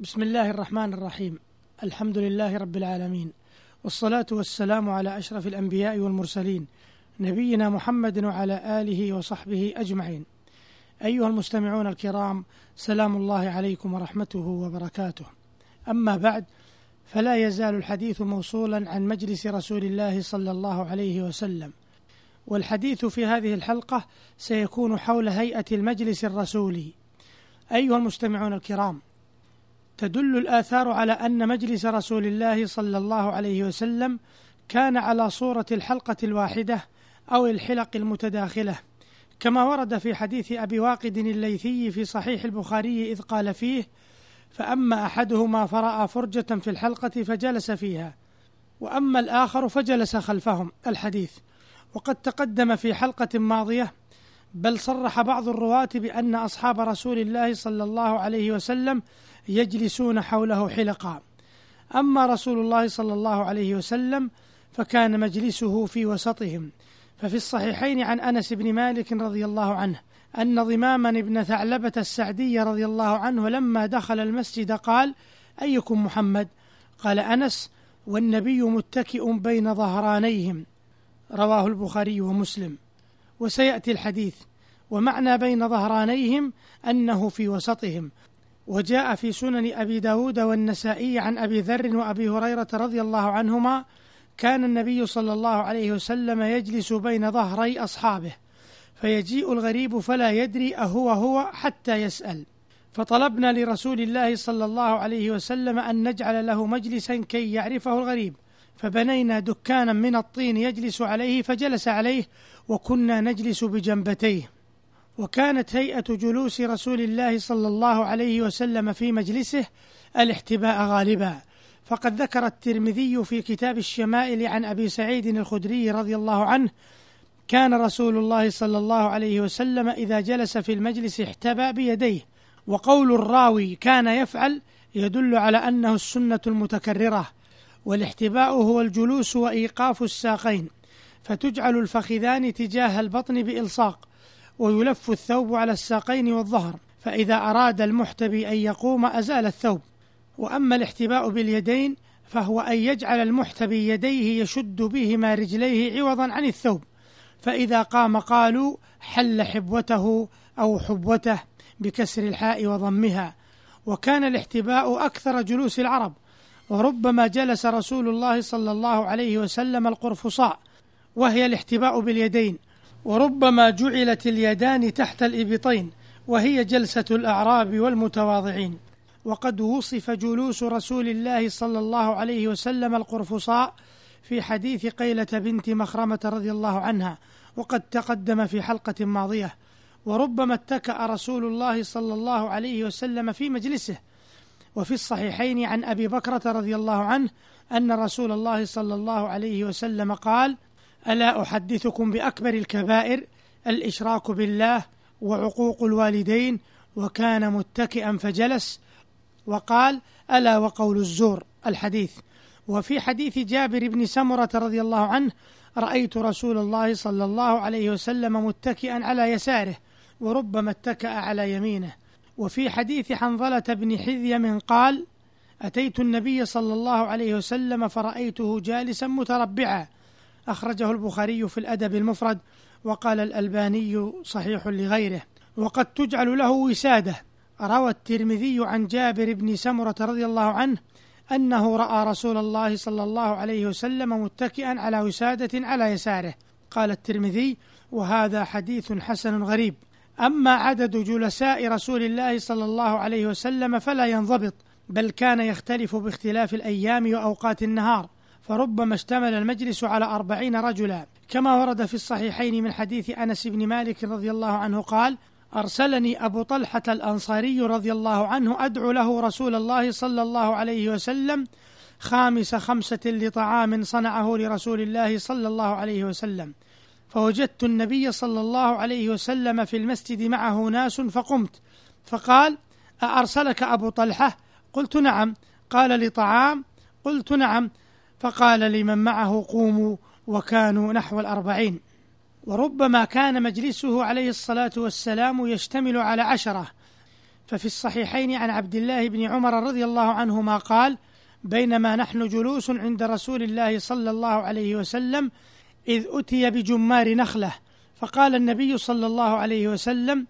بسم الله الرحمن الرحيم الحمد لله رب العالمين والصلاة والسلام على أشرف الأنبياء والمرسلين نبينا محمد وعلى آله وصحبه أجمعين أيها المستمعون الكرام سلام الله عليكم ورحمته وبركاته أما بعد فلا يزال الحديث موصولا عن مجلس رسول الله صلى الله عليه وسلم والحديث في هذه الحلقة سيكون حول هيئة المجلس الرسولي أيها المستمعون الكرام تدل الآثار على أن مجلس رسول الله صلى الله عليه وسلم كان على صورة الحلقة الواحدة أو الحلق المتداخلة. كما ورد في حديث أبي واقد الليثي في صحيح البخاري إذ قال فيه فأما أحدهما فرأى فرجة في الحلقة فجلس فيها وأما الآخر فجلس خلفهم. الحديث. وقد تقدم في حلقة ماضية بل صرح بعض الرواة بأن أصحاب رسول الله صلى الله عليه وسلم يجلسون حوله حلقا. أما رسول الله صلى الله عليه وسلم فكان مجلسه في وسطهم. ففي الصحيحين عن أنس بن مالك رضي الله عنه أن ضماما بن ثعلبة السعدي رضي الله عنه لما دخل المسجد قال أيكم محمد؟ قال أنس والنبي متكئ بين ظهرانيهم. رواه البخاري ومسلم. وسيأتي الحديث. ومعنى بين ظهرانيهم أنه في وسطهم. وجاء في سنن أبي داود والنسائي عن أبي ذر وأبي هريرة رضي الله عنهما كان النبي صلى الله عليه وسلم يجلس بين ظهري أصحابه فيجيء الغريب فلا يدري أهو هو حتى يسأل. فطلبنا لرسول الله صلى الله عليه وسلم أن نجعل له مجلسا كي يعرفه الغريب. فبنينا دكانا من الطين يجلس عليه فجلس عليه وكنا نجلس بجنبتيه. وكانت هيئة جلوس رسول الله صلى الله عليه وسلم في مجلسه الاحتباء غالبا. فقد ذكر الترمذي في كتاب الشمائل عن أبي سعيد الخدري رضي الله عنه كان رسول الله صلى الله عليه وسلم إذا جلس في المجلس احتبى بيديه. وقول الراوي كان يفعل يدل على أنه السنة المتكررة. والاحتباء هو الجلوس وإيقاف الساقين فتجعل الفخذان تجاه البطن بإلصاق ويلف الثوب على الساقين والظهر فإذا أراد المحتبي أن يقوم أزال الثوب. وأما الاحتباء باليدين فهو أن يجعل المحتبي يديه يشد بهما رجليه عوضا عن الثوب. فإذا قام قالوا حل حبوته أو حبوته بكسر الحاء وضمها. وكان الاحتباء أكثر جلوس العرب وربما جلس رسول الله صلى الله عليه وسلم القرفصاء وهي الاحتباء باليدين وربما جعلت اليدان تحت الإبطين وهي جلسة الأعراب والمتواضعين. وقد وصف جلوس رسول الله صلى الله عليه وسلم القرفصاء في حديث قيلة بنت مخرمة رضي الله عنها وقد تقدم في حلقة ماضية. وربما اتكأ رسول الله صلى الله عليه وسلم في مجلسه وفي الصحيحين عن أبي بكرة رضي الله عنه أن رسول الله صلى الله عليه وسلم قال ألا أحدثكم بأكبر الكبائر؟ الإشراك بالله وعقوق الوالدين وكان متكئا فجلس وقال ألا وقول الزور الحديث. وفي حديث جابر بن سمرة رضي الله عنه رأيت رسول الله صلى الله عليه وسلم متكئا على يساره وربما اتكأ على يمينه وفي حديث حنظلة بن حذيم قال أتيت النبي صلى الله عليه وسلم فرأيته جالسا متربعا. أخرجه البخاري في الأدب المفرد وقال الألباني صحيح لغيره. وقد تجعل له وسادة. روى الترمذي عن جابر بن سمرة رضي الله عنه أنه رأى رسول الله صلى الله عليه وسلم متكئا على وسادة على يساره. قال الترمذي وهذا حديث حسن غريب. أما عدد جلساء رسول الله صلى الله عليه وسلم فلا ينضبط بل كان يختلف باختلاف الأيام وأوقات النهار فربما اشتمل المجلس على أربعين رجلا. كما ورد في الصحيحين من حديث أنس بن مالك رضي الله عنه قال أرسلني أبو طلحة الأنصاري رضي الله عنه أدعو له رسول الله صلى الله عليه وسلم خامس خمسة لطعام صنعه لرسول الله صلى الله عليه وسلم. فوجدت النبي صلى الله عليه وسلم في المسجد معه ناس فقمت. فقال أأرسلك أبو طلحة؟ قلت نعم. قال لطعام؟ قلت نعم. فقال لمن معه قوموا وكانوا نحو الأربعين. وربما كان مجلسه عليه الصلاة والسلام يشتمل على عشرة. ففي الصحيحين عن عبد الله بن عمر رضي الله عنهما قال بينما نحن جلوس عند رسول الله صلى الله عليه وسلم إذ أتي بجمار نخلة فقال النبي صلى الله عليه وسلم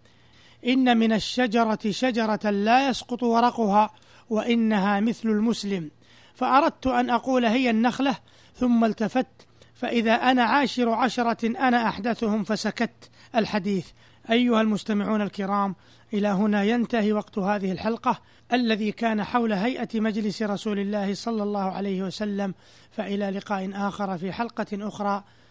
إن من الشجرة شجرة لا يسقط ورقها وإنها مثل المسلم. فأردت أن أقول هي النخلة ثم التفت فإذا أنا عاشر عشرة أنا أحدثهم فسكت الحديث. أيها المستمعون الكرام إلى هنا ينتهي وقت هذه الحلقة. الذي كان حول هيئة مجلس رسول الله صلى الله عليه وسلم فإلى لقاء آخر في حلقة أخرى.